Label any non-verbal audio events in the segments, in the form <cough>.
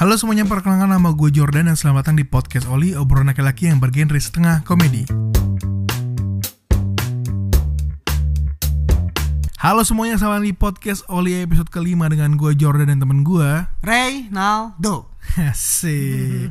Halo semuanya, perkenalkan nama gue Jordan dan selamat datang di podcast Oli, obrolan laki-laki yang bergenre setengah komedi. Halo semuanya, selamat di podcast Oli episode kelima dengan gue Jordan dan temen gue. Ray Naldo. <laughs> Asik.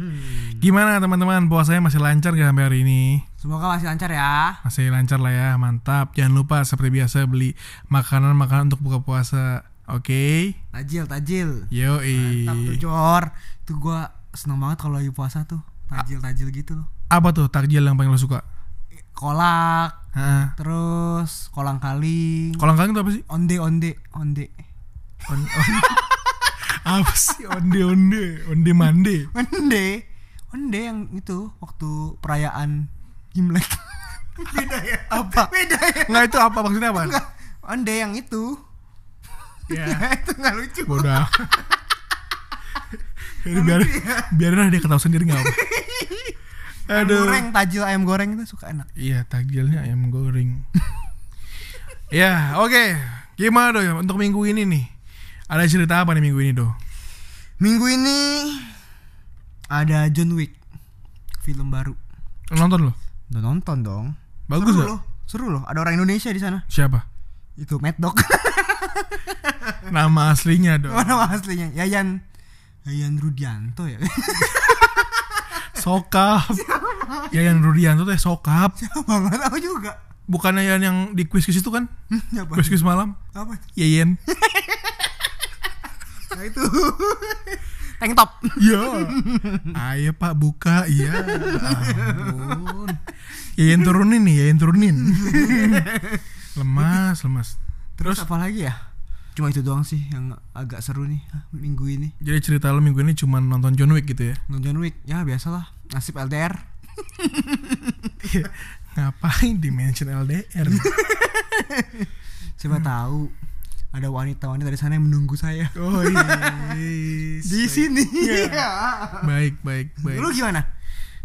Gimana teman-teman, puasanya masih lancar gak sampai hari ini? Semoga masih lancar ya. Masih lancar lah ya, mantap. Jangan lupa seperti biasa beli makanan-makanan untuk buka puasa. Oke? Tajil, tajil. Yoi. Mantap tuh Jor. Itu gua seneng banget kalau lagi puasa tuh. Tajil, tajil gitu loh. Apa tuh takjil yang paling lo suka? Kolak, Hah? terus kolang kaling. Kolang kaling itu apa sih? Onde, onde, onde. On, on, <laughs> apa sih onde onde onde mande? Onde. Onde yang itu waktu perayaan Imlek. <laughs> Beda ya? Apa? Beda ya? Nggak itu apa maksudnya apa? Enggak. Onde yang itu. <laughs> Ya, itu nggak lucu. bodoh. Jadi <laughs> biar biarin lah dia ketawa sendiri nggak apa. <laughs> Ayam Aduh. goreng, tajil ayam goreng itu suka enak. Iya takjilnya ayam goreng. ya oke. Gimana dong untuk minggu ini nih? Ada cerita apa nih minggu ini do? Minggu ini ada John Wick film baru. Nonton lo? Udah nonton dong. Bagus seru loh. Seru loh. Ada orang Indonesia di sana. Siapa? Itu Mad Dog. <laughs> Nama aslinya dong. Mana nama aslinya? Yayan Yayan Rudianto ya. <laughs> Sokap. Ya yang Rudianto teh sokap. <laughs> Siapa nggak tahu juga. Bukannya yang, yang di kuis-kuis itu kan? Siapa? Kuis-kuis malam. Apa? Yeyen. Nah itu. Tank top. Iya. Ayo Pak buka. Iya. Ampun. Yayan turunin nih, Yayan turunin. Lemas, lemas. Terus apa lagi ya? Cuma itu doang sih yang agak seru nih ah, minggu ini. Jadi cerita lo minggu ini cuma nonton John Wick gitu ya? Nonton John Wick ya biasalah. Nasib LDR. Ngapain di mention LDR? <laughs> Siapa tahu ada wanita-wanita di sana yang menunggu saya. Oh iya. <laughs> Di sini. Baik, baik, baik. Lu gimana?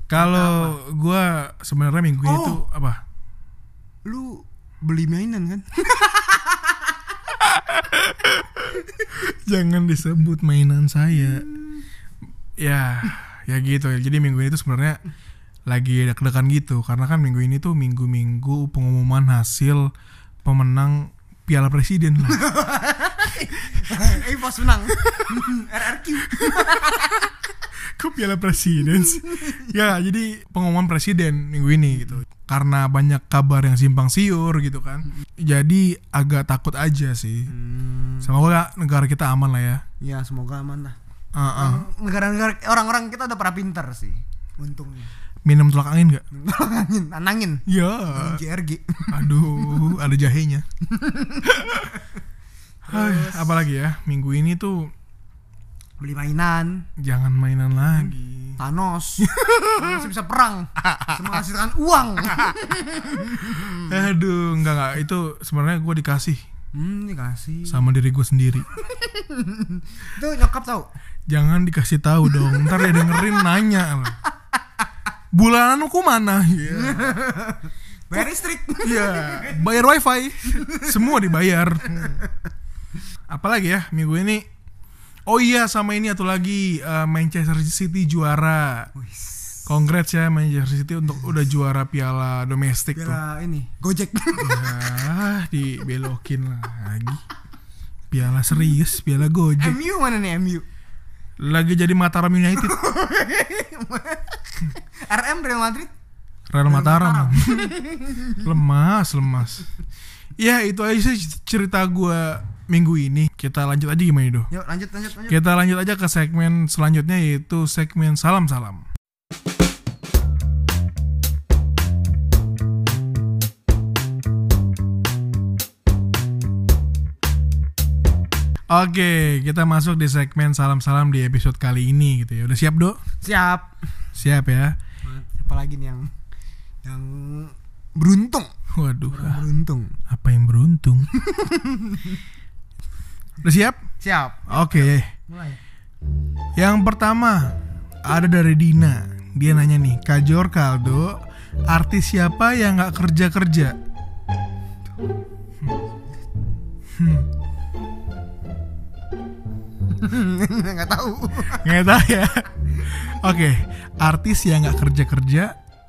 Kalau gua sebenarnya minggu ini Oh. tuh apa? Lu beli mainan kan? <laughs> Jangan disebut mainan saya. Ya, ya gitu ya. Jadi minggu ini tuh sebenarnya lagi deg-degan gitu karena kan minggu ini tuh minggu-minggu pengumuman hasil pemenang Piala Presiden lah. <laughs> eh pas menang. <laughs> RRQ. Kok Piala Presiden ya, jadi pengumuman presiden minggu ini gitu. Karena banyak kabar yang simpang siur gitu kan. Jadi agak takut aja sih. Semoga negara kita aman lah ya. Ya semoga aman lah. Uh-uh. Negara-negara orang-orang kita udah pada pinter sih. Untungnya. Minum tolak angin gak? Tanangin, tanangin. Ya. JRG. Aduh, ada jahenya. <laughs> Hai, apalagi ya? Minggu ini tuh Beli mainan. jangan mainan lagi. Thanos. Thanos bisa perang. Menghasilkan uang. <laughs> Aduh, enggak enggak itu sebenarnya gue dikasih Hmm, dikasih. sama diri gue sendiri. <laughs> Itu nyokap tau. Jangan dikasih tahu dong. Ntar dia dengerin nanya. Bulananku mana? Iya. Bayar listrik. Iya, bayar wifi. Semua dibayar. <laughs> Apalagi ya minggu ini? Oh iya sama ini atau lagi eh, Manchester City juara. Congrats ya Manchester City untuk udah juara piala domestik tuh. Biar ini Gojek. Ya, <laughs> dibelokin lagi. Piala serius, piala Gojek. MU mana nih MU? Lagi jadi Mataram United. <laughs> RM Real Madrid. Real Mataram. <laughs> lemas, lemas. Ya itu aja sih cerita gue minggu ini. Kita lanjut aja gimana itu? Yuk lanjut lanjut lanjut. Kita lanjut aja ke segmen selanjutnya yaitu segmen salam-salam. Oke, kita masuk di segmen salam-salam di episode kali ini gitu ya. Udah siap, Dok? Siap. Siap ya. Apalagi nih yang yang beruntung. Waduh, ah, Beruntung. apa yang beruntung? <laughs> Udah siap? Siap. Oke. Mulai. Yang pertama ada dari Dina. Dia nanya nih, Kajor Kaldo, artis siapa yang nggak kerja kerja? Hmm. nggak tahu Nggak tahu ya. Oke, artis yang nggak kerja kerja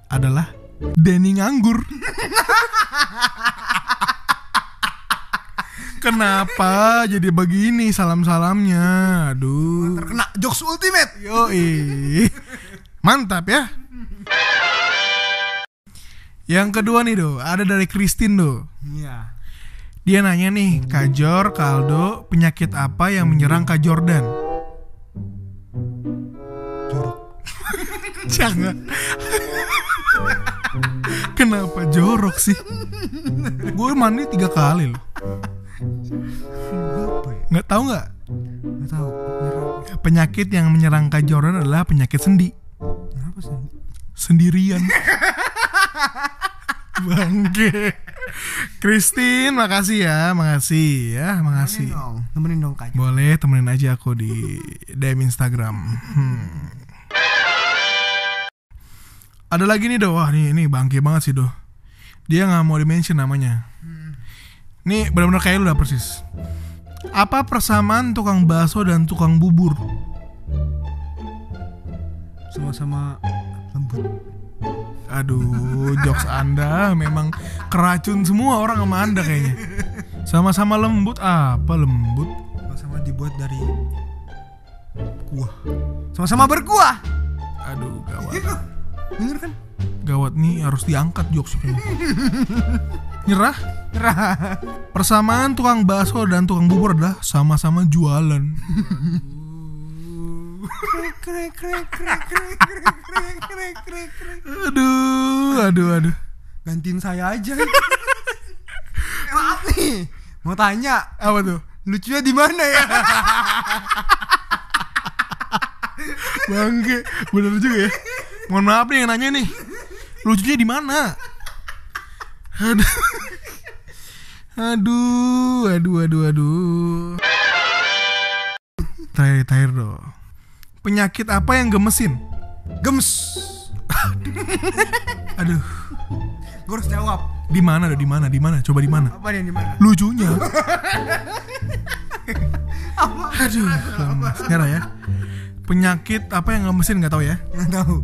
adalah Denny Nganggur. <laughs> Kenapa jadi begini salam-salamnya? Aduh. terkena jokes ultimate Yoi. Mantap ya. Yang kedua nih do, ada dari Christine do. iya Dia nanya nih, Kajor, Kaldo, penyakit apa yang menyerang Kak Jordan? jorok <laughs> Jangan. Kenapa jorok sih? Gue mandi tiga kali loh. Apa ya Nggak tahu nggak? nggak tahu. Penyakit yang menyerang Kak Jordan adalah penyakit sendi. kenapa sih Sendirian. Bangke. Christine, makasih ya, makasih ya, makasih. Temenin dong temenin dong kak Boleh temenin aja aku di DM Instagram. Hmm. Ada lagi nih doh, wah nih ini bangke banget sih doh. Dia nggak mau dimention namanya. Nih benar-benar kayak lu lah persis. Apa persamaan tukang bakso dan tukang bubur? sama-sama lembut Aduh, jokes Anda memang keracun semua orang sama Anda kayaknya. Sama-sama lembut apa lembut? sama-sama dibuat dari kuah sama-sama berkuah Aduh, gawat. bener kan Gawat nih harus diangkat jokesnya. Nyerah? Nyerah. Persamaan tukang bakso dan tukang bubur adalah sama-sama jualan. aduh, aduh, aduh. Gantiin saya aja. Maaf nih. Mau tanya apa tuh? Lucunya di mana ya? Bangke, bener juga ya. Mohon maaf nih yang nanya nih. Lucunya di mana? Aduh. Aduh, aduh, aduh, aduh. Terakhir, terakhir dong. Penyakit apa yang gemesin? gemes Aduh, gue harus jawab di mana? Di mana? Di mana? Coba di mana? apa nih di mana Lucunya. Aduh. Nyerah ya. Penyakit apa yang gemesin nggak tahu ya? nggak tahu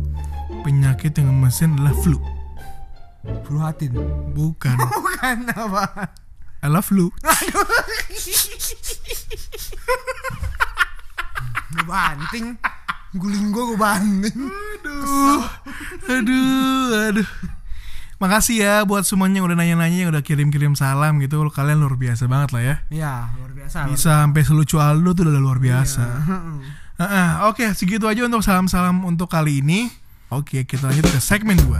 Penyakit yang gemesin adalah flu. flu hatin Bukan. <laughs> bukan apa I love flu. gue banting guling gue gue banting Aduh, aduh, aduh. Makasih ya buat semuanya yang udah nanya-nanya, yang udah kirim-kirim salam gitu. Kalian luar biasa banget lah ya. ya luar biasa Bisa sampai selucu Aldo tuh udah luar biasa. Ah, ah, Oke, segitu aja untuk salam-salam untuk kali ini. Oke, kita lanjut ke segmen 2.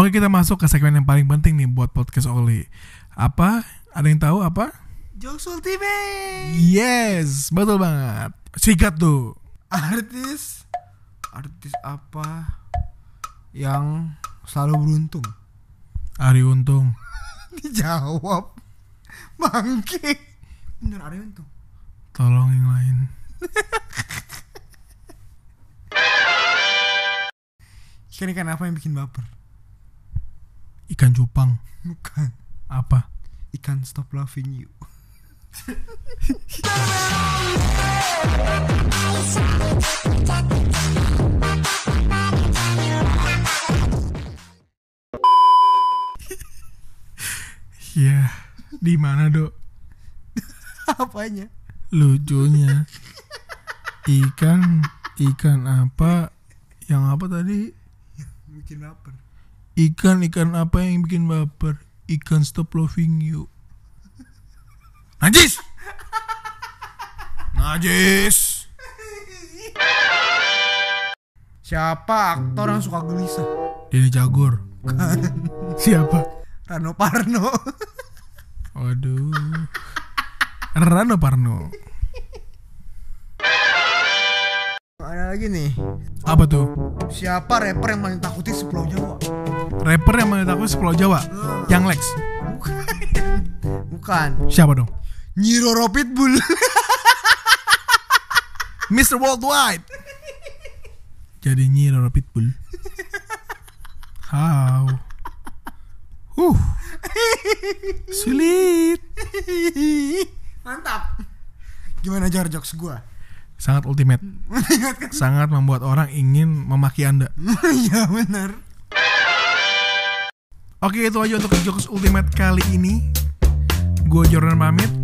Oke, kita masuk ke segmen yang paling penting nih buat podcast Oli. Apa? Ada yang tahu apa? jokes ultimate Yes, betul banget. Sikat tuh. artis artis apa yang selalu beruntung Ari Untung. <laughs> dijawab <laughs> bangke bener ada untung Tolong yang lain. <laughs> ikan ikan apa yang bikin baper Ikan cupang. bukan Apa? ikan stop loving you <laughs> di mana dok? <laughs> apanya Lucunya ikan ikan apa yang apa tadi? bikin baper Ikan ikan apa yang bikin baper? Ikan stop loving you. Najis. Najis. siapa aktor yang suka gelisah Ini Jagor. Siapa? Rano Parno Waduh. Rano Parno. ada lagi nih Apa tuh? siapa rapper yang paling takuti sepulau Jawa Rapper yang mana takut Pulau Jawa? Yang Lex. bukan <laughs> Siapa dong? Nyiroro Pitbull <laughs> Mr. Worldwide. Jadi Nyiro Pitbull. <laughs> How? Uh. <laughs> Sulit. Mantap. Gimana jar jokes gua? Sangat ultimate. <laughs> Sangat membuat orang ingin memaki Anda. <laughs> Iya benar. Oke, itu aja untuk jokes ultimate kali ini. Gue Jordan pamit.